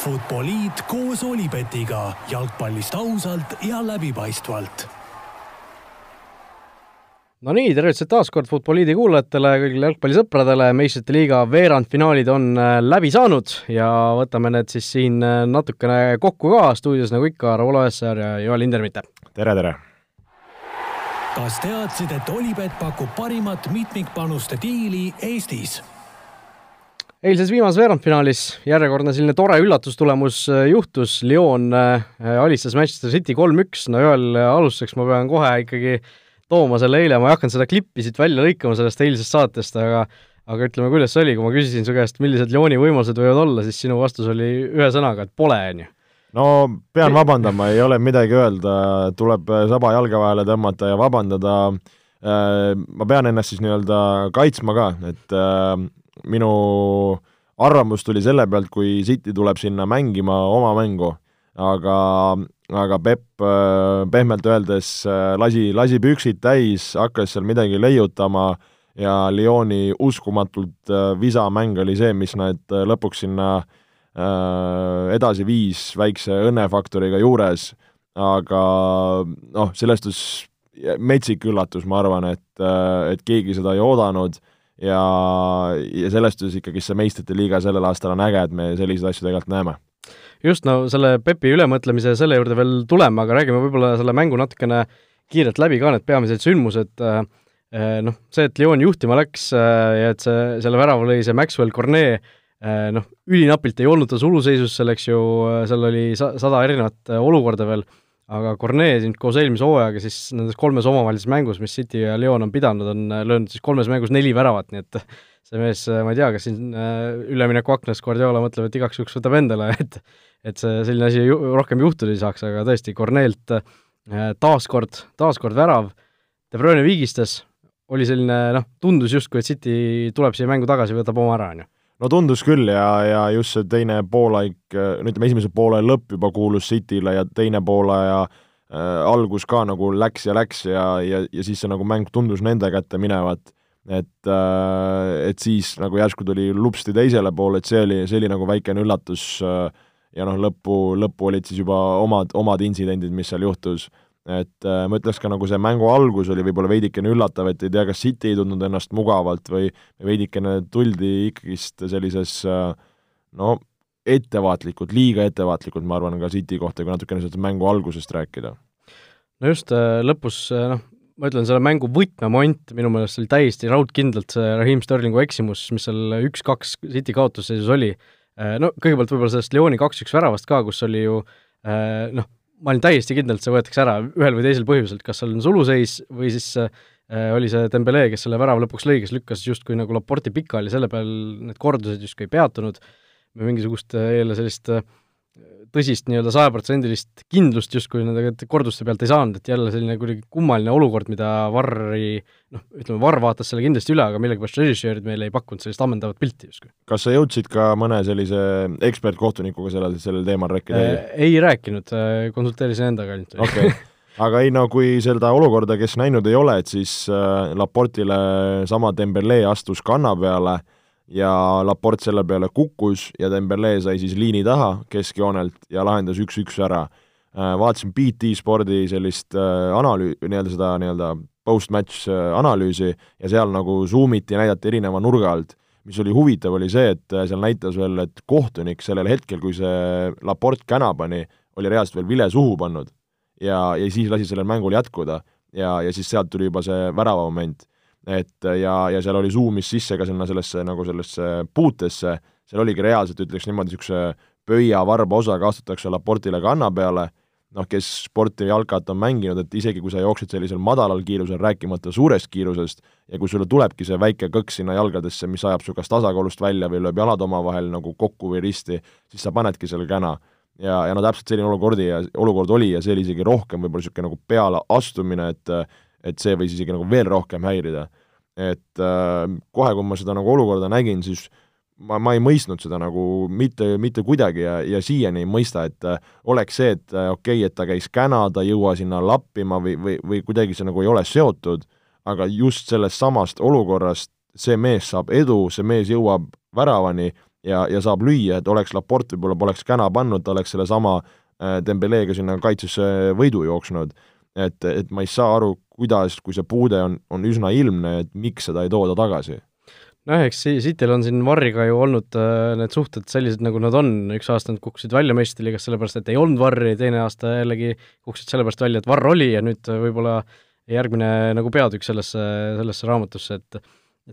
Futboliit koos Olipetiga jalgpallist ausalt ja läbipaistvalt. no nii, tervitused taas kord Futboliidi kuulajatele, kõigile jalgpallisõpradele, meistrite liiga veerandfinaalid on äh, läbi saanud ja võtame need siis siin äh, natukene kokku ka, stuudios nagu ikka, Raul Oessar ja Joel Hindermitte. tere, tere! kas teadsid, et Olipet pakub parimat mitmikpanuste diili Eestis? Eilses viimases veerandfinaalis järjekordne selline tore üllatustulemus äh, juhtus, Lyon äh, alistas Manchester City kolm-üks, no Joel, alustuseks ma pean kohe ikkagi tooma selle eile, ma ei hakanud seda klippi siit välja lõikama sellest eilsest saatest, aga aga ütleme, kuidas see oli, kui ma küsisin su käest, millised Lyoni võimalused võivad olla, siis sinu vastus oli ühe sõnaga, et pole, on ju. No pean vabandama, ei ole midagi öelda, tuleb saba jalge vahele tõmmata ja vabandada. Äh, ma pean ennast siis nii-öelda kaitsma ka, et minu arvamus tuli selle pealt, kui City tuleb sinna mängima oma mängu, aga, aga Pepp pehmelt öeldes lasi, lasi püksid täis, hakkas seal midagi leiutama ja Lyoni uskumatult visa mäng oli see, mis nad lõpuks sinna edasi viis väikse õnnefaktoriga juures, aga noh, sellest metsik üllatus, ma arvan, et, et keegi seda ei oodanud ja, ja sellest siis ikkagi see meistrite liiga sellel aastal on äge, et me selliseid asju tegelikult näeme. just, no selle Pepi ülemõtlemise selle juurde veel tuleme, aga räägime võib-olla selle mängu natukene kiirelt läbi ka, need peamised sündmused, äh, äh, noh, see, et Lyon juhtima läks äh, ja et see, selle värava lõi see Maxwell Cornet, noh, ülinapilt ei olnud ta suluseisus, seal eks ju, seal oli sa-, sada erinevat olukorda veel aga Cornet siin koos eelmise hooajaga siis nendes kolmes omavahelises mängus, mis City ja Lyon on pidanud, on äh, löönud siis kolmes mängus neli väravat, nii et see mees, äh, ma ei tea, kas siin äh, üleminekuaknas Guardiola mõtleb, et igaks juhuks võtab endale, et et see selline asi ju, rohkem juhtuda ei saaks, aga tõesti, Cornelt taaskord, taaskord värav, De Bruyne viigistas, oli selline noh, tundus justkui, et City tuleb siia mängu tagasi, võtab oma ära, on ju no tundus küll ja, ja just see teine poolaeg, no ütleme, esimese poole lõpp juba kuulus Cityle ja teine poolaja äh, algus ka nagu läks ja läks ja, ja, ja siis see nagu mäng tundus nende kätte minevat, et äh,, et siis nagu järsku tuli lupsti teisele poole, et see oli, see oli nagu väikene üllatus äh, ja noh, lõppu, lõppu olid siis juba omad, omad intsidendid, mis seal juhtus et äh, ma ütleks ka nagu see mängu algus oli võib-olla veidikene üllatav, et ei tea, kas City ei tundnud ennast mugavalt või veidikene tuldi ikkagist sellises äh, no ettevaatlikult, liiga ettevaatlikult, ma arvan, ka City kohta, kui natukene sellest mängu algusest rääkida. no just äh,, lõpus äh, noh, ma ütlen, selle mängu võtmemoment minu meelest oli täiesti raudkindlalt see Raheem Sterlingu eksimus, mis seal üks-kaks City kaotusseisus oli äh,, no kõigepealt võib-olla sellest Lyoni kaks-üks väravast ka, kus oli ju äh, noh, ma olin täiesti kindel, et see võetakse ära ühel või teisel põhjusel, kas seal on suluseis või siis äh, oli see Dembele, kes selle värava lõpuks lõi, kes lükkas justkui nagu Laporti pikali, selle peal need kordused justkui ei peatunud, või mingisugust äh, jälle sellist äh, tõsist nii-öelda sajaprotsendilist kindlust justkui nende korduste pealt ei saanud, et jälle selline kuidagi kummaline olukord, mida Varri noh, ütleme, Varr vaatas selle kindlasti üle, aga millegipärast režissöörid meile ei pakkunud sellist ammendavat pilti justkui. kas sa jõudsid ka mõne sellise ekspertkohtunikuga sellel, sellel teemal rääkida äh,? ei rääkinud, äh, konsulteerisin endaga ainult. okei okay aga ei no kui seda olukorda, kes näinud ei ole, et siis äh, Laportile sama Dembele astus kanna peale äh, ja Laport selle peale kukkus ja Dembele sai siis liini taha keskjoonelt ja lahendas üks-üks ära. Äh, vaatasin BT spordi sellist äh, analüü-, nii-öelda seda nii-öelda post-match äh, analüüsi ja seal nagu zoom iti ja näidati erineva nurga alt. mis oli huvitav, oli see, et seal näitas veel, et kohtunik sellel hetkel, kui see Laport käna pani, oli reaalselt veel vile suhu pannud. ja, ja siis lasi sellel mängul jätkuda ja, ja siis sealt tuli juba see värava moment et ja, ja seal oli zoom'is sisse ka sinna sellesse nagu sellesse puutesse, seal oligi reaalselt, ütleks niimoodi, niisuguse pöiavarba osaga astutakse Laportile kanna peale, noh, kes sporti või jalkat on mänginud, et isegi kui sa jooksed sellisel madalal kiirusel, rääkimata suurest kiirusest, ja kui sulle tulebki see väike kõks sinna jalgadesse, mis ajab su kas tasakaalust välja või lööb jalad omavahel nagu kokku või risti, siis sa panedki selle käna. ja, ja no täpselt selline olukord oli ja olukord oli ja see oli isegi rohkem võib-olla niisugune nagu pealeastumine, et et see võis isegi nagu veel rohkem häirida. Et äh, kohe, kui ma seda nagu olukorda nägin, siis ma, ma ei mõistnud seda nagu mitte, mitte kuidagi ja, ja siiani ei mõista, et äh, oleks see, et äh, okei okay,, et ta käis käna, ta ei jõua sinna lappima või, või, või kuidagi see nagu ei ole seotud, aga just sellest samast olukorrast see mees saab edu, see mees jõuab väravani ja, ja saab lüüa, et oleks Laport võib-olla poleks käna pannud, ta oleks sellesama äh, Dembeleega sinna kaitsesse võidu jooksnud. et, et ma ei saa aru, kuidas, kui see puude on, on üsna ilmne, et miks seda ei tooda tagasi? Nojah, eks Cityl on siin Varriga ju olnud äh, need suhted sellised, nagu nad on, üks aasta nad kukkusid välja meistriliigast sellepärast, et ei olnud Varri, teine aasta jällegi kukkusid sellepärast välja, et Varr oli ja nüüd võib-olla järgmine nagu peatükk sellesse, sellesse raamatusse, et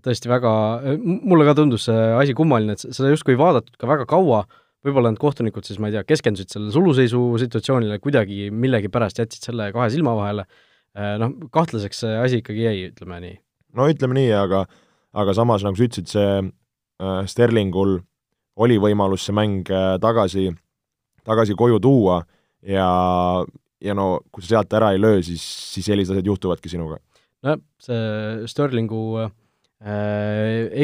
tõesti väga, mulle ka tundus see asi kummaline, et seda justkui ei vaadatud ka väga kaua, võib-olla need kohtunikud siis, ma ei tea, keskendusid sellele suluseisu situatsioonile, kuidagi millegipärast jätsid selle kahe silma vahele, äh, noh, kahtlaseks see asi ikkagi jäi, ütleme nii. no ütleme nii, aga aga samas, nagu sa ütlesid, see äh, Sterlingul oli võimalus see mäng äh, tagasi, tagasi koju tuua ja, ja no kui sa sealt ära ei löö, siis, siis sellised asjad juhtuvadki sinuga. nojah, see Sterlingu äh,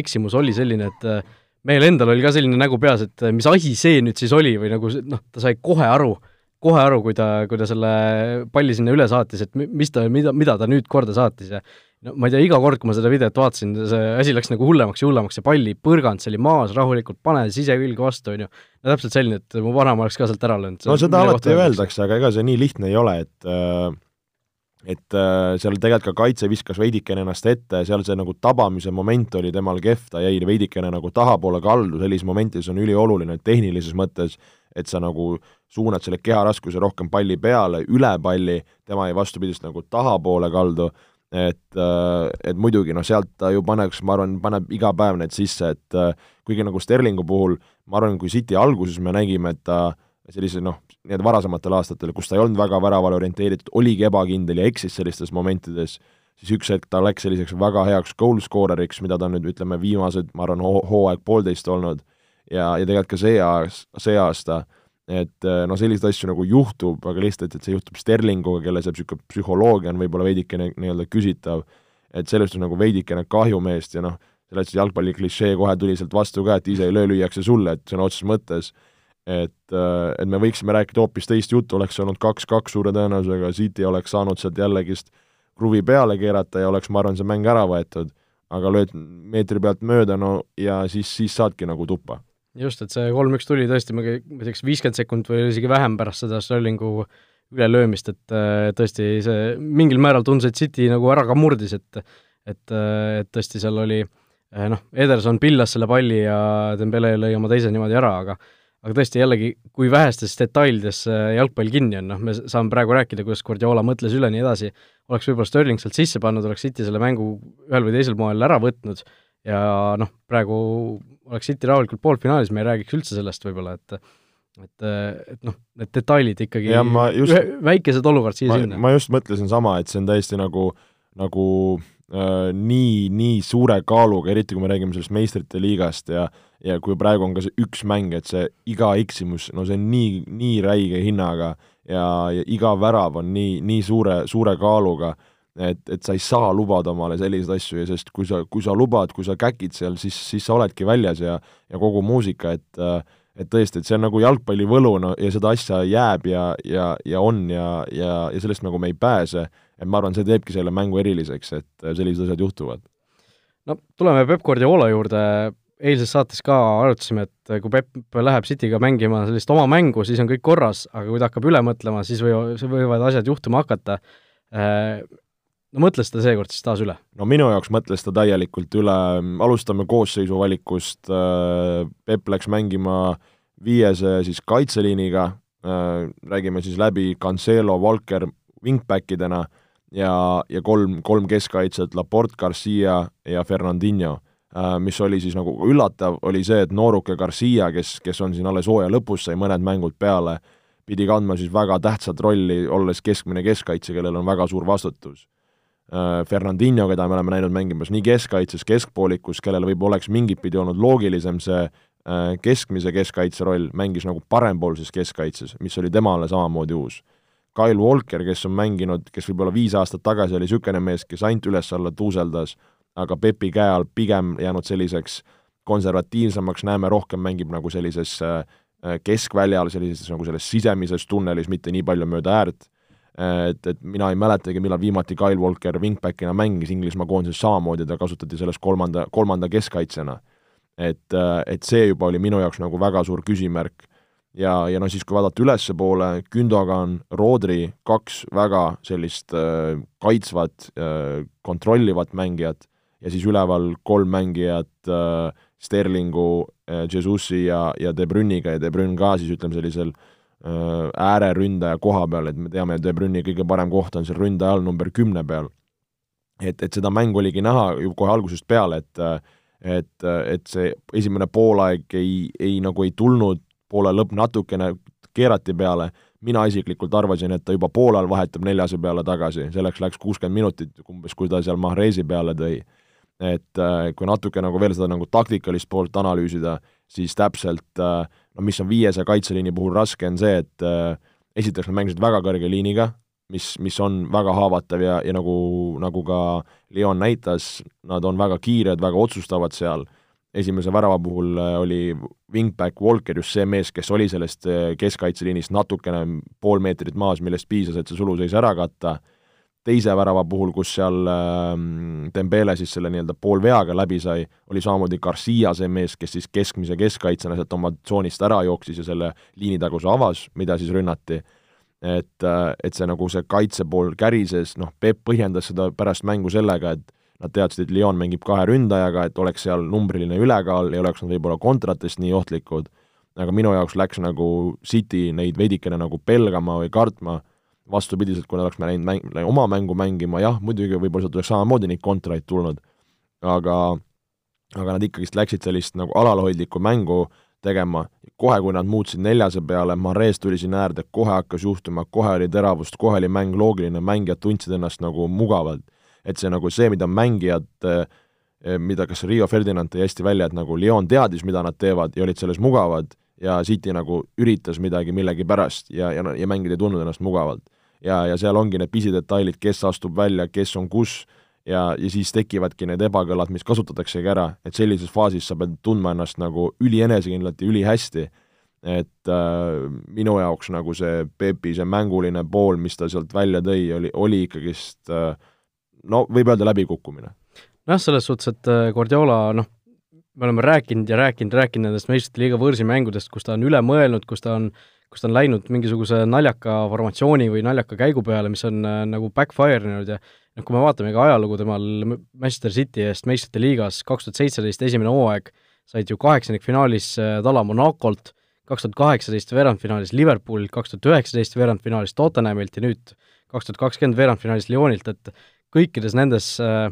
eksimus oli selline, et äh, meil endal oli ka selline nägu peas, et mis asi see nüüd siis oli või nagu noh, ta sai kohe aru, kohe aru, kui ta, kui ta selle palli sinna üle saatis, et mis ta, mida, mida ta nüüd korda saatis ja no ma ei tea, iga kord, kui ma seda videot vaatasin, see asi läks nagu hullemaks ja hullemaks, see palli põrgand, see oli maas rahulikult, pane sisekülge vastu, on ju. no täpselt selline, et mu vanaema oleks ka sealt ära löönud. no seda alati öeldakse, aga ega see nii lihtne ei ole, et äh, et äh, seal tegelikult ka kaitse viskas veidikene ennast ette, seal see nagu tabamise moment oli temal kehv, ta jäi veidikene nagu tahapoole kaldu, sellises momentides on ülioluline tehnilises mõttes, et sa nagu suunad selle keharaskuse rohkem palli peale, üle palli, tema jäi vastupidist nagu tahapoole kaldu et, äh, et muidugi noh, sealt ta ju paneks, ma arvan, paneb iga päev need sisse, et äh, kuigi nagu Sterlingu puhul ma arvan, kui City alguses me nägime, et ta sellise noh, nii-öelda varasematel aastatel, kus ta ei olnud väga väravale orienteeritud, oligi ebakindel ja eksis sellistes momentides, siis üks hetk ta läks selliseks väga heaks goal scorer'iks, mida ta nüüd ütleme, viimased, ma arvan, hooaeg poolteist olnud, ja, ja tegelikult ka see aas-, see aasta, et eh, no selliseid asju nagu juhtub, aga lihtsalt, et see juhtub Sterlinguga, kelle see niisugune psühholoogia on võib-olla veidikene nii-öelda küsitav, et sellest on nagu veidikene kahju meest ja noh, selles jalgpalli klišee kohe tuli sealt vastu ka, et ise ei löö, lüüakse sulle, et sõna otseses mõttes, et, eh, et me võiksime rääkida hoopis teist juttu, oleks olnud kaks-kaks suure tõenäosusega, City oleks saanud sealt jällegist kruvi peale keerata ja oleks, ma arvan, see mäng ära võetud, aga lööd meetri pealt mööda, no ja siis, siis saadki nagu tuppa just, et see kolm-üks tuli tõesti, ma ei tea, kas viiskümmend sekundit või isegi vähem pärast seda Sterlingu ülelöömist, et äh, tõesti see mingil määral tundus, et City nagu ära ka murdis, et et, äh, et tõesti seal oli äh, noh, Ederson pillas selle palli ja Dembele lõi oma teise niimoodi ära, aga aga tõesti jällegi, kui vähestes detailides jalgpall kinni on, noh, me saame praegu rääkida, kuidas Guardiola mõtles üle, nii edasi, oleks võib-olla Sterling sealt sisse pannud, oleks City selle mängu ühel või teisel moel ära võtnud ja noh, praegu oleks City rahulikult poolfinaalis, me ei räägiks üldse sellest võib-olla, et et, et noh, need detailid ikkagi, just, väikesed olukorrad siia-sinna. ma just mõtlesin sama, et see on täiesti nagu, nagu äh, nii, nii suure kaaluga, eriti kui me räägime sellest meistrite liigast ja ja kui praegu on ka see üks mäng, et see iga eksimus, no see on nii, nii räige hinnaga ja, ja iga värav on nii, nii suure, suure kaaluga et, et sa ei saa lubada omale selliseid asju ja sest kui sa, kui sa lubad, kui sa käkid seal, siis, siis sa oledki väljas ja ja kogu muusika, et et tõesti, et see on nagu jalgpalli võlu, no ja seda asja jääb ja, ja, ja on ja, ja, ja sellest nagu me ei pääse, et ma arvan, see teebki selle mängu eriliseks, et sellised asjad juhtuvad. no tuleme Peep Guardiola juurde, eilses saates ka arutasime, et kui Peep läheb Cityga mängima sellist oma mängu, siis on kõik korras, aga kui ta hakkab üle mõtlema, siis või, võivad asjad juhtuma hakata no mõtles ta seekord siis taas üle? no minu jaoks mõtles ta täielikult üle, alustame koosseisu valikust, äh, Peep läks mängima viiese siis kaitseliiniga, äh, räägime siis läbi Cancelo, Walker wingbackidena ja, ja kolm, kolm keskkaitset, Laporte, Garcia ja Fernandinho. Äh, mis oli siis nagu üllatav, oli see, et nooruke Garcia, kes, kes on siin alles hooaja lõpus, sai mõned mängud peale, pidi kandma siis väga tähtsat rolli, olles keskmine keskkaitse, kellel on väga suur vastutus Fernandinho, keda me oleme näinud mängimas nii keskkaitses, keskpoolikus, kellel võib-olla oleks mingit pidi olnud loogilisem see äh, keskmise keskkaitse roll, mängis nagu parempoolses keskkaitses, mis oli temale samamoodi uus. Kyle Walker, kes on mänginud, kes võib-olla viis aastat tagasi oli niisugune mees, kes ainult üles-alla tuuseldas, aga Pepi käe all pigem jäänud selliseks konservatiivsemaks, näeme rohkem mängib nagu sellises äh, keskväljal, sellises nagu selles sisemises tunnelis, mitte nii palju mööda äärt et, et mina ei mäletagi, millal viimati Kyle Walker wingbackina mängis Inglismaa koondises samamoodi, ta kasutati selles kolmanda, kolmanda keskkaitsjana. et, et see juba oli minu jaoks nagu väga suur küsimärk. ja, ja no siis, kui vaadata ülespoole, Gündogan, Rodri, kaks väga sellist äh, kaitsvat äh,, kontrollivat mängijat ja siis üleval kolm mängijat äh, Sterlingu äh,, Jesusi ja, ja De Bruyniga ja De Bruyne ka siis ütleme sellisel äh, ääreründaja koha peal, et me teame, De Bruyne'i kõige parem koht on seal ründaja all number kümne peal. et, et seda mängu oligi näha ju kohe algusest peale, et et, et see esimene poolaeg ei, ei nagu ei tulnud, poole lõpp natukene keerati peale, mina isiklikult arvasin, et ta juba poolel vahetab neljase peale tagasi, selleks läks kuuskümmend minutit umbes, kui ta seal Mahrezi peale tõi. Et äh, kui natuke nagu veel seda nagu taktikalist poolt analüüsida, siis täpselt äh, no mis on viiese kaitseliini puhul raske, on see, et äh, esiteks nad mängisid väga kõrge liiniga, mis, mis on väga haavatav ja, ja nagu, nagu ka Leon näitas, nad on väga kiired, väga otsustavad seal, esimese värava puhul oli wingback Walker just see mees, kes oli sellest keskkaitseliinist natukene pool meetrit maas, millest piisas, et see suluseis ära katta teise värava puhul, kus seal äh, Dembele siis selle nii-öelda poolveaga läbi sai, oli samamoodi Garcia see mees, kes siis keskmise keskkaitsjana sealt oma tsoonist ära jooksis ja selle liinitaguse avas, mida siis rünnati. et, äh, et see nagu see kaitse pool kärises, noh, Peep põhjendas seda pärast mängu sellega, et nad teadsid, et Lyon mängib kahe ründajaga, et oleks seal numbriline ülekaal ja oleks nad võib-olla kontratest nii ohtlikud, aga minu jaoks läks nagu City neid veidikene nagu pelgama või kartma vastupidiselt, kui nad oleks läinud mäng, oma mängu mängima, jah, muidugi võib-olla sealt oleks samamoodi neid kontraid tulnud, aga aga nad ikkagist läksid sellist nagu alalhoidlikku mängu tegema, kohe, kui nad muutsid neljase peale, Mares tuli sinna äärde, kohe hakkas juhtuma, kohe oli teravust, kohe oli mäng loogiline, mängijad tundsid ennast nagu mugavalt. et see nagu see, mida mängijad eh, mida kas Rio Ferdinand tõi hästi välja, et nagu Lyon teadis, mida nad teevad ja olid selles mugavad ja City nagu üritas midagi millegipärast ja, ja, ja mängijad ei tundnud ennast mugavalt ja, ja seal ongi need pisidetailid, kes astub välja, kes on kus, ja, ja siis tekivadki need ebakõlad, mis kasutataksegi ära, et sellises faasis sa pead tundma ennast nagu ülienesekindlalt ja ülihästi, et äh, minu jaoks nagu see Peepi see mänguline pool, mis ta sealt välja tõi, oli, oli ikkagist äh, no võib öelda läbikukkumine. noh, selles suhtes, et äh, Guardiola noh, me oleme rääkinud ja rääkinud, rääkinud nendest meistrite liiga võõrsimängudest, kus ta on üle mõelnud, kus ta on äh, kus ta on läinud mingisuguse naljaka formatsiooni või naljaka käigu peale, mis on äh, nagu backfire inud ja noh, kui me vaatame ka ajalugu temal Manchester City eest meistrite liigas kaks tuhat seitseteist esimene hooaeg, said ju kaheksandikfinaalis äh, tala Monacolt, kaks tuhat kaheksateist veerandfinaalis Liverpoolilt, kaks tuhat üheksateist veerandfinaalis Tottenhamilt ja nüüd kaks tuhat kakskümmend veerandfinaalis Lyonilt, et kõikides nendes äh,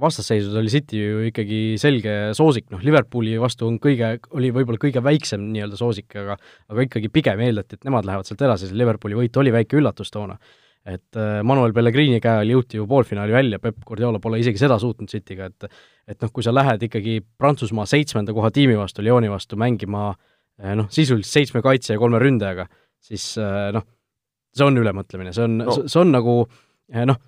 vastasseisus oli City ju ikkagi selge soosik, noh Liverpooli vastu on kõige, oli võib-olla kõige väiksem nii-öelda soosik, aga aga ikkagi pigem eeldati, et nemad lähevad sealt edasi, see Liverpooli võit oli väike üllatus toona. et äh, Manuel Pellegrini käe all jõuti ju poolfinaali välja, Peep Guardiola pole isegi seda suutnud Cityga, et et noh, kui sa lähed ikkagi Prantsusmaa seitsmenda koha tiimi vastu, Lyoni vastu mängima äh, noh, sisuliselt seitsme kaitse ja kolme ründajaga, siis äh, noh, see on ülemõtlemine, see on no., see on nagu noh,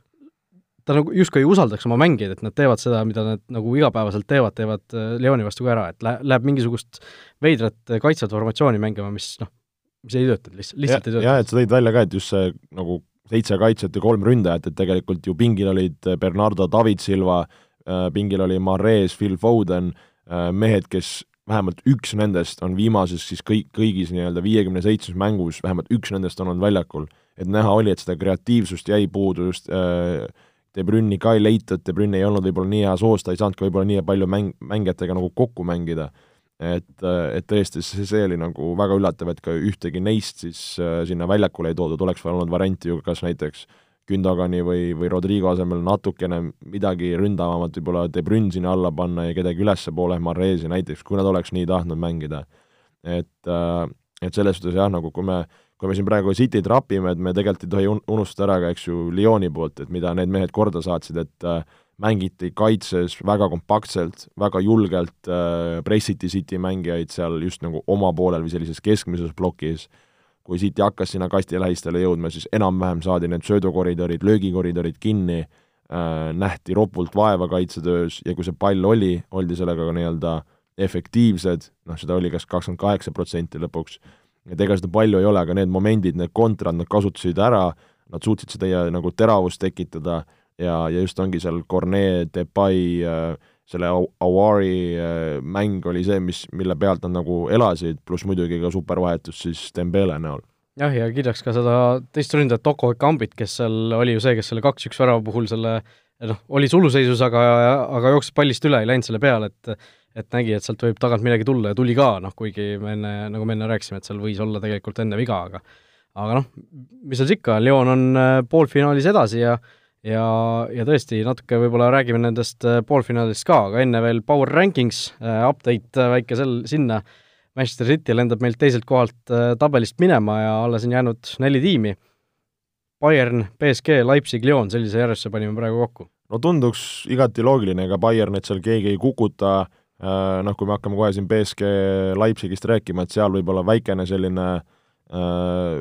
ta nagu justkui ei usaldaks oma mängijaid, et nad teevad seda, mida nad nagu igapäevaselt teevad, teevad äh, Leoni vastu ka ära, et lä-, läheb mingisugust veidrat äh, kaitsvat formatsiooni mängima, mis noh, mis ei tööta, lihtsalt, lihtsalt ja, ei tööta. jah, et sa tõid välja ka, et just see nagu seitse kaitset ja kolm ründajat, et tegelikult ju pingil olid äh, Bernardo David Silva, pingil oli Mares, Phil Foden, mehed, kes vähemalt üks nendest on viimases siis kõik, kõigis nii-öelda viiekümne seitsmes mängus, vähemalt üks nendest on olnud väljakul. et näha oli, et seda kreatiivsust jäi puudu just äh, De Brünni ka ei leitud, De Brünn ei olnud võib-olla nii hea soos, ta ei saanud ka võib-olla nii palju mäng, mängijatega nagu kokku mängida. et, et tõesti, see, see oli nagu väga üllatav, et ka ühtegi neist siis äh, sinna väljakule ei toodud, oleks olnud varianti ju kas näiteks Gündogani või, või Rodrigo asemel natukene midagi ründavamat võib-olla De Brünn sinna alla panna ja kedagi ülespoole, Marrezi näiteks, kui nad oleks nii tahtnud mängida. et, äh, et selles suhtes jah, nagu kui me kui me siin praegu Cityt rapime, et me tegelikult ei tohi un-, unustada ära ka, eks ju, Lyoni poolt, et mida need mehed korda saatsid, et äh, mängiti kaitses väga kompaktselt, väga julgelt äh,, pressiti City mängijaid seal just nagu oma poolel või sellises keskmises plokis, kui City hakkas sinna kasti lähistele jõudma, siis enam-vähem saadi need söödukoridorid, löögikoridorid kinni äh,, nähti ropult vaeva kaitsetöös ja kui see pall oli, oldi sellega ka nii-öelda efektiivsed, noh, seda oli kas kakskümmend kaheksa protsenti lõpuks, et ega seda palju ei ole, aga need momendid, need kontrad, nad kasutasid ära, nad suutsid seda ja, nagu teravust tekitada ja, ja just ongi seal Cornet, Depay, äh, selle Awari mäng oli see, mis, mille pealt nad nagu elasid, pluss muidugi ka supervahetus siis Dembele näol. Jah, ja kiidaks ka seda teist ründajat Oko Kambit, kes seal oli ju see, kes selle kaks-üks värava puhul selle noh, oli suluseisus, aga, aga jooksis pallist üle, ei läinud selle peale, et et nägi, et sealt võib tagant midagi tulla ja tuli ka, noh kuigi me enne, nagu me enne rääkisime, et seal võis olla tegelikult enne viga, aga aga noh, mis seal siis ikka, Lyon on äh, poolfinaalis edasi ja ja, ja tõesti, natuke võib-olla räägime nendest äh, poolfinaalidest ka, aga enne veel Power Rankings äh,, update väike sel-, sinna, Manchester City lendab meilt teiselt kohalt äh, tabelist minema ja alles on jäänud neli tiimi. Bayern, BSG, Leipzig, Lyon, sellise järjestuse panime praegu kokku. no tunduks igati loogiline, ega Bayernit seal keegi ei kukuta, äh, noh, kui me hakkame kohe siin BSG Leipzigist rääkima, et seal võib-olla väikene selline äh,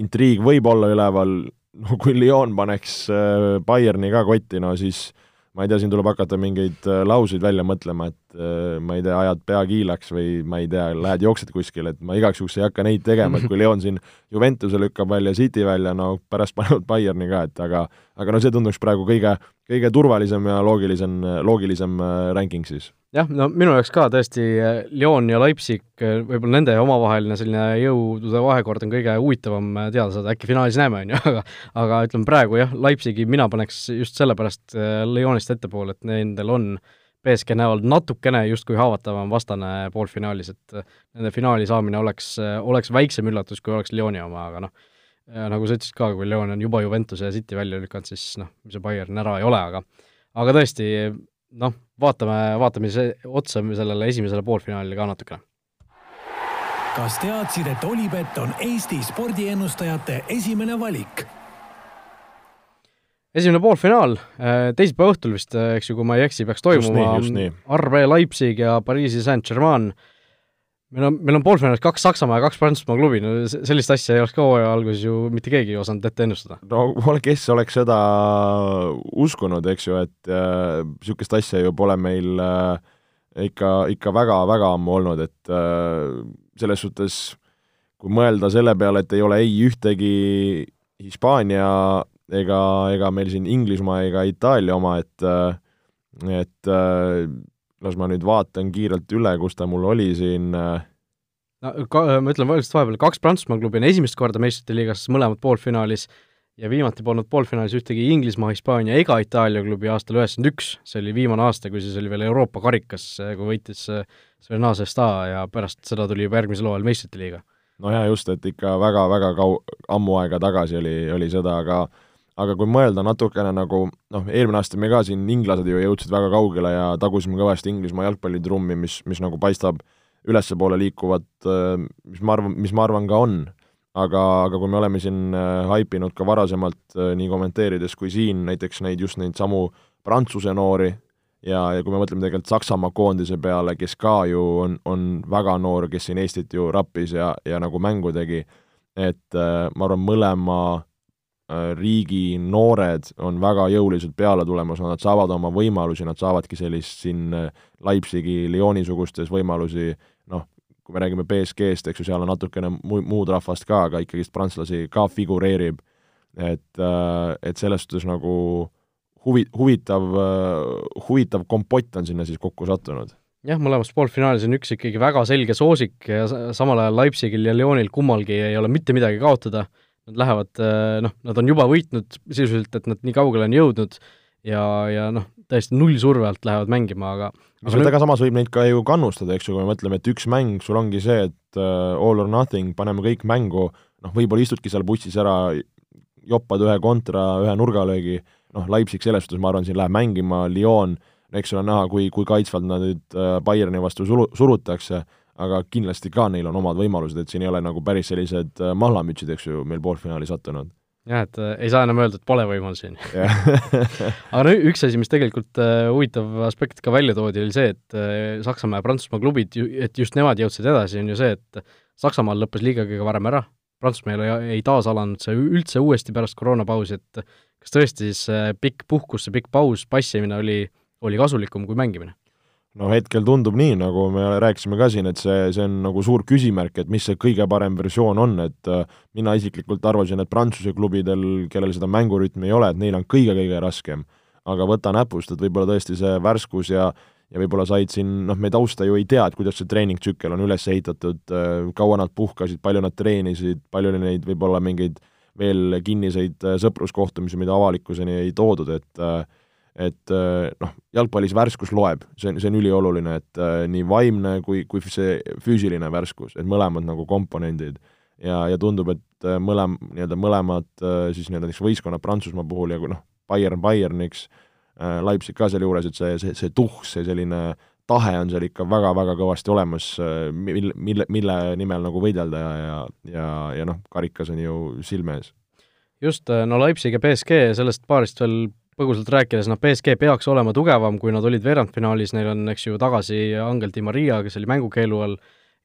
intriig võib olla üleval, no kui Lyon paneks äh, Bayerni ka kotti, no siis ma ei tea, siin tuleb hakata mingeid äh, lauseid välja mõtlema, et äh, ma ei tea, ajad pea kiilaks või ma ei tea, lähed jooksed kuskile, et ma igaks juhuks ei hakka neid tegema, et kui Leon siin Juventuse lükkab välja, City välja, no pärast panevad Bayerni ka, et aga aga no see tunduks praegu kõige, kõige turvalisem ja loogilisem, loogilisem äh, ranking siis jah, no minu jaoks ka tõesti äh, Lyon ja Leipzig, äh, võib-olla nende omavaheline selline jõudude vahekord on kõige huvitavam äh, teada saada, äkki finaalis näeme, on ju, aga aga ütleme praegu jah, Leipzigi mina paneks just sellepärast Lyonist ettepoole, et nendel on BSG näol natukene justkui haavatavam vastane poolfinaalis, et nende finaali saamine oleks, oleks väiksem üllatus, kui oleks Lyoni oma, aga noh, nagu sa ütlesid ka, kui Lyon on juba Juventuse ja City välja lükanud, siis noh, see Bayern ära ei ole, aga aga tõesti, noh, vaatame, vaatame otsa sellele esimesele poolfinaalile ka natukene. kas teadsid, et Olipet on Eesti spordiennustajate esimene valik? esimene poolfinaal, äh, teisipäeva õhtul vist, äh, eks ju, kui ma ei eksi, peaks toimuma RB Leipzig ja Pariisi Saint-Germain meil on, meil on poolfinaalis kaks Saksamaa ja kaks Prantsusmaa klubi, no sellist asja ei oleks ka hooaja alguses ju mitte keegi osanud ette ennustada. no kes oleks seda uskunud, eks ju, et niisugust äh, asja ju pole meil äh, ikka, ikka väga-väga ammu olnud, et äh, selles suhtes kui mõelda selle peale, et ei ole ei ühtegi Hispaania ega, ega meil siin Inglismaa ega Itaalia oma, et äh, et äh, las ma nüüd vaatan kiirelt üle, kus ta mul oli siin äh, no ka, ma ütlen lihtsalt vahepeal, kaks Prantsusmaa klubi on esimest korda meistrite liigas mõlemad poolfinaalis ja viimati polnud poolfinaalis ühtegi Inglismaa, Hispaania ega Itaalia klubi aastal üheksakümmend üks, see oli viimane aasta, kui siis oli veel Euroopa karikas, kui võitis Svenna Sesta ja pärast seda tuli juba järgmisel hooajal meistrite liiga. no jaa, just, et ikka väga-väga kau-, ammu aega tagasi oli, oli seda, aga aga kui mõelda natukene nagu noh, eelmine aasta me ka siin, inglased ju jõudsid väga kaugele ja tagusime kõvasti Inglismaa jalgpallitrummi, mis, mis nagu paistab ülespoole liikuvat, mis ma arvan, mis ma arvan ka on. aga, aga kui me oleme siin äh, haipinud ka varasemalt äh, nii kommenteerides kui siin näiteks neid, just neid samu Prantsuse noori ja, ja kui me mõtleme tegelikult Saksamaa koondise peale, kes ka ju on, on väga noor, kes siin Eestit ju rappis ja, ja nagu mängu tegi, et äh, ma arvan, mõlema Äh, riigi noored on väga jõuliselt peale tulemas, nad saavad oma võimalusi, nad saavadki sellist siin äh, Leipzigi, Lyoni-sugustes võimalusi, noh, kui me räägime BSG-st, eks ju, seal on natukene mu-, muud rahvast ka, aga ikkagist prantslasi ka figureerib, et, äh, et selles suhtes nagu huvi, huvitav, huvitav kompott on sinna siis kokku sattunud. Jah, mõlemas poolfinaalis on üks ikkagi väga selge soosik ja samal ajal Leipzigil ja Lyonil kummalgi ei ole mitte midagi kaotada nad lähevad äh, noh, nad on juba võitnud sisuliselt, et nad nii kaugele on jõudnud ja, ja noh, täiesti nullsurve alt lähevad mängima, aga aga nüüd... aga samas võib neid ka ju kannustada, eks ju, kui me mõtleme, et üks mäng sul ongi see, et uh, all or nothing, paneme kõik mängu, noh, võib-olla istudki seal bussis ära, joppad ühe kontra, ühe nurgalöögi, noh, Leipzig selles suhtes, ma arvan, siin läheb mängima, Lyon, eks ole näha, kui, kui kaitsvalt nad nüüd uh, Bayerni vastu suru-, surutakse aga kindlasti ka neil on omad võimalused, et siin ei ole nagu päris sellised äh, mahlamütsid, eks ju, meil poolfinaali sattunud. jah, et äh, ei saa enam öelda, et pole võimalusi, aga no üks asi, mis tegelikult äh, huvitav aspekt ka välja toodi, oli see, et Saksamaa ja Prantsusmaa klubid, et just nemad jõudsid edasi, on ju see, et Saksamaal lõppes liiga kõige varem ära, Prantsusmaal ei, ei taasalanud see üldse uuesti pärast koroonapausi, et kas tõesti siis pikk puhkus, see pikk paus, passimine oli, oli kasulikum kui mängimine? No hetkel tundub nii, nagu me rääkisime ka siin, et see, see on nagu suur küsimärk, et mis see kõige parem versioon on, et äh, mina isiklikult arvasin, et Prantsuse klubidel, kellel seda mängurütmi ei ole, et neil on kõige-kõige raskem. aga võta näpust, et võib-olla tõesti see värskus ja ja võib-olla said siin, noh, me tausta ju ei tea, et kuidas see treeningtsükkel on üles ehitatud, kaua nad puhkasid, palju nad treenisid, palju oli neid võib-olla mingeid veel kinniseid sõpruskohtumisi, mida avalikkuseni ei toodud, et et noh, jalgpallis värskus loeb, see on, see on ülioluline, et nii vaimne kui, kui see füüsiline värskus, et mõlemad nagu komponendid ja, ja tundub, et mõlem, nii-öelda mõlemad siis nii-öelda näiteks võistkonnad Prantsusmaa puhul ja kui noh, Bayern Bayerniks, Leipzig ka sealjuures, et see, see, see tuhk, see selline tahe on seal ikka väga-väga kõvasti olemas, mil-, mille, mille nimel nagu võidelda ja, ja, ja, ja noh, karikas on ju silme ees. just, no Leipzig ja BSG, sellest paarist veel põgusalt rääkides, noh, BSG peaks olema tugevam, kui nad olid veerandfinaalis, neil on, eks ju, tagasi Angel Di Maria, kes oli mängukeelu all,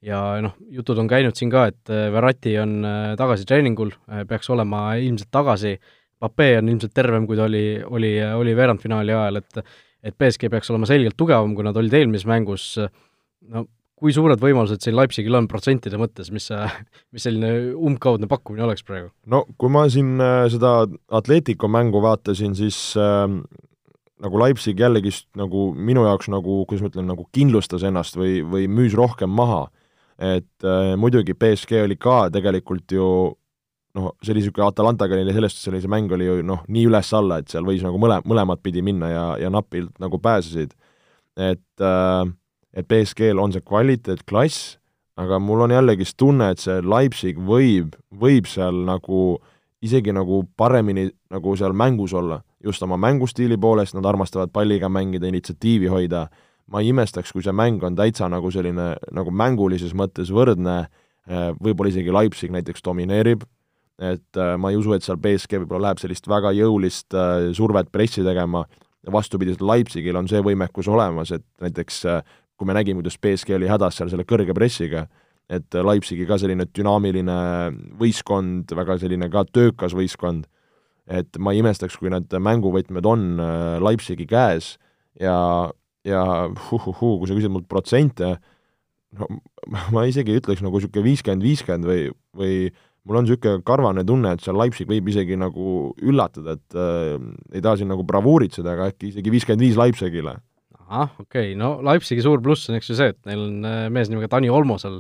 ja noh, jutud on käinud siin ka, et äh, Verratti on äh, tagasi treeningul, äh, peaks olema ilmselt tagasi, Pape on ilmselt tervem, kui ta oli, oli, oli veerandfinaali ajal, et et BSG peaks olema selgelt tugevam, kui nad olid eelmises mängus, no kui suured võimalused siin Leipzigil on protsentide mõttes, mis see, mis selline umbkaudne pakkumine oleks praegu? no kui ma siin äh, seda Atletico mängu vaatasin, siis äh, nagu Leipzig jällegist nagu minu jaoks nagu, kuidas ma ütlen, nagu kindlustas ennast või, või müüs rohkem maha. et äh, muidugi BSG oli ka tegelikult ju noh, see oli niisugune Atalantaga neile selles suhtes oli see mäng oli ju noh, nii üles-alla, et seal võis nagu mõle-, mõlemat pidi minna ja, ja napilt nagu pääsesid. et äh, et BSG-l on see kvaliteet, klass, aga mul on jällegist tunne, et see Leipzig võib, võib seal nagu isegi nagu paremini nagu seal mängus olla, just oma mängustiili poolest, nad armastavad palliga mängida, initsiatiivi hoida, ma ei imestaks, kui see mäng on täitsa nagu selline nagu mängulises mõttes võrdne, eh, võib-olla isegi Leipzig näiteks domineerib, et äh, ma ei usu, et seal BSG võib-olla läheb sellist väga jõulist äh, survet pressi tegema, vastupidiselt Leipzigil on see võimekus olemas, et näiteks äh, kui me nägime, kuidas BSG oli hädas seal selle kõrge pressiga, et Leipzigi ka selline dünaamiline võistkond, väga selline ka töökas võistkond, et ma ei imestaks, kui need mänguvõtmed on äh, Leipzigi käes ja, ja hu-hu-hu, kui sa küsid mult protsente, no ma isegi ei ütleks nagu niisugune viiskümmend, viiskümmend või, või mul on niisugune karvane tunne, et seal Leipzig võib isegi nagu üllatada, et äh, ei taha siin nagu bravuuritseda, aga äkki isegi viiskümmend viis Leipzigile ahah, okei okay., no Leipzigi suur pluss on eks ju see, et neil on äh, mees nimega Tani Olmo seal,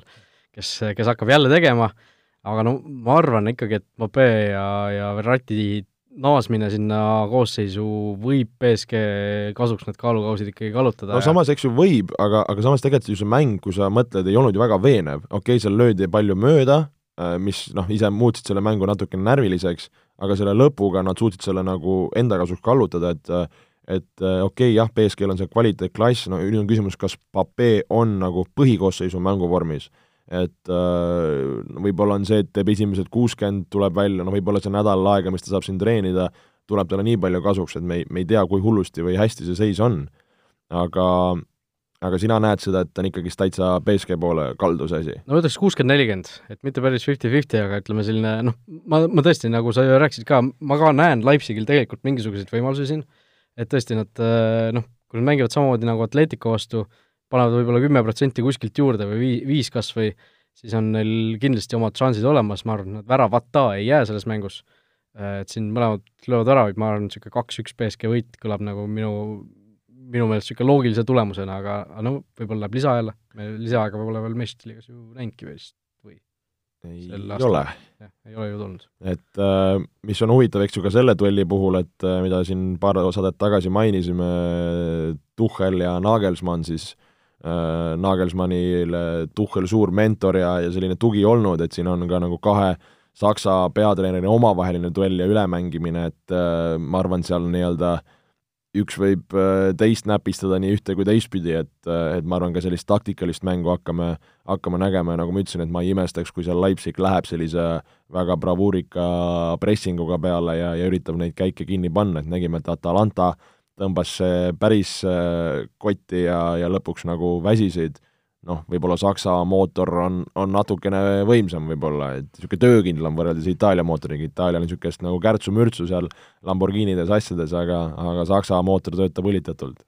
kes, kes hakkab jälle tegema, aga no ma arvan ikkagi, et Mope ja, ja Verratti naasmine sinna koosseisu võib BSG kasuks need kaalukausid ikkagi kallutada. no samas, eks ju, võib, aga, aga samas tegelikult ju see mäng, kui sa mõtled, ei olnud ju väga veenev, okei okay,, seal löödi palju mööda, äh, mis noh, ise muutsid selle mängu natukene närviliseks, aga selle lõpuga nad suutsid selle nagu enda kasuks kallutada, et äh, et äh, okei okay,, jah, BSG-l on see kvaliteetklass, no nüüd on küsimus, kas Pape on nagu põhikoosseisu mänguvormis. et äh, võib-olla on see, et teeb esimesed kuuskümmend, tuleb välja, no võib-olla see nädal aega, mis ta saab siin treenida, tuleb talle nii palju kasuks, et me ei, me ei tea, kui hullusti või hästi see seis on. aga, aga sina näed seda, et on ikkagist täitsa BSG poole kaldu, see asi? no ütleks kuuskümmend, nelikümmend, et mitte päris fifty-fifty, aga ütleme selline noh, ma, ma tõesti, nagu sa rääkisid ka, ma ka näen Leipzigil tegelikult mingisuguseid võimalusi siin et tõesti nad äh, noh, kui nad mängivad samamoodi nagu Atletico vastu, panevad võib-olla kümme protsenti kuskilt juurde või vii-, viis kas või, siis on neil kindlasti omad šansid olemas, ma arvan, et väravata ei jää selles mängus. Äh, et siin mõlemad löövad väravaid, ma arvan, niisugune kaks-üks BSG võit kõlab nagu minu, minu meelest niisugune loogilise tulemusena, aga, no võib-olla läheb lisa jälle, me lisaaega pole veel meistriliigas ju näinudki vist ei ole. ei ole ju tulnud. et äh, mis on huvitav, eks ju, ka selle duelli puhul, et äh, mida siin paar saadet tagasi mainisime, Tuhhel ja Nagelsmann siis äh,, Nagelsmannile Tuhhel suur mentor ja, ja selline tugi olnud, et siin on ka nagu kahe Saksa peatreeneri omavaheline duell ja ülemängimine, et ma arvan, seal nii-öelda äh, üks võib äh, teist näpistada nii ühte kui teistpidi, et, äh, et ma arvan, ka sellist taktikalist mängu hakkame, hakkame nägema ja nagu ma ütlesin, et ma ei imestaks, kui seal Leipzig läheb sellise väga bravuurika pressinguga peale ja, ja üritab neid käike kinni panna, et nägime, et Atalanta tõmbas päris äh, kotti ja, ja lõpuks nagu väsisid noh, võib-olla Saksa mootor on, on natukene võimsam võib-olla, et niisugune töökindlam võrreldes Itaalia mootoriga, Itaalial on niisugust nagu kärtsu-mürtsu seal Lamborghinides, asjades, aga, aga Saksa mootor töötab õlitatult.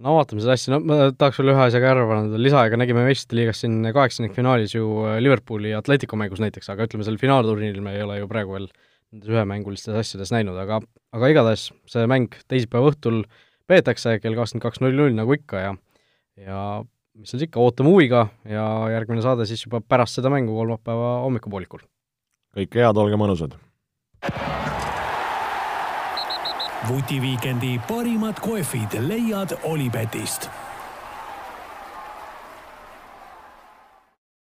no vaatame seda asja, no ma tahaks veel ühe asja ka ära panna, lisaaega nägime meistrite liigas siin kaheksandikfinaalis ju Liverpooli ja Atletico mängus näiteks, aga ütleme, sel finaalturniiril me ei ole ju praegu veel nendes ühemängulistes asjades näinud, aga, aga igatahes see mäng teisipäeva õhtul peetakse kell kakskümmend kaks null null nagu ikka ja ja mis seal ikka, ootame huviga ja järgmine saade siis juba pärast seda mängu kolmapäeva hommikupoolikul. kõike head, olge mõnusad! vutiviikendi parimad kohvid leiad Olipetist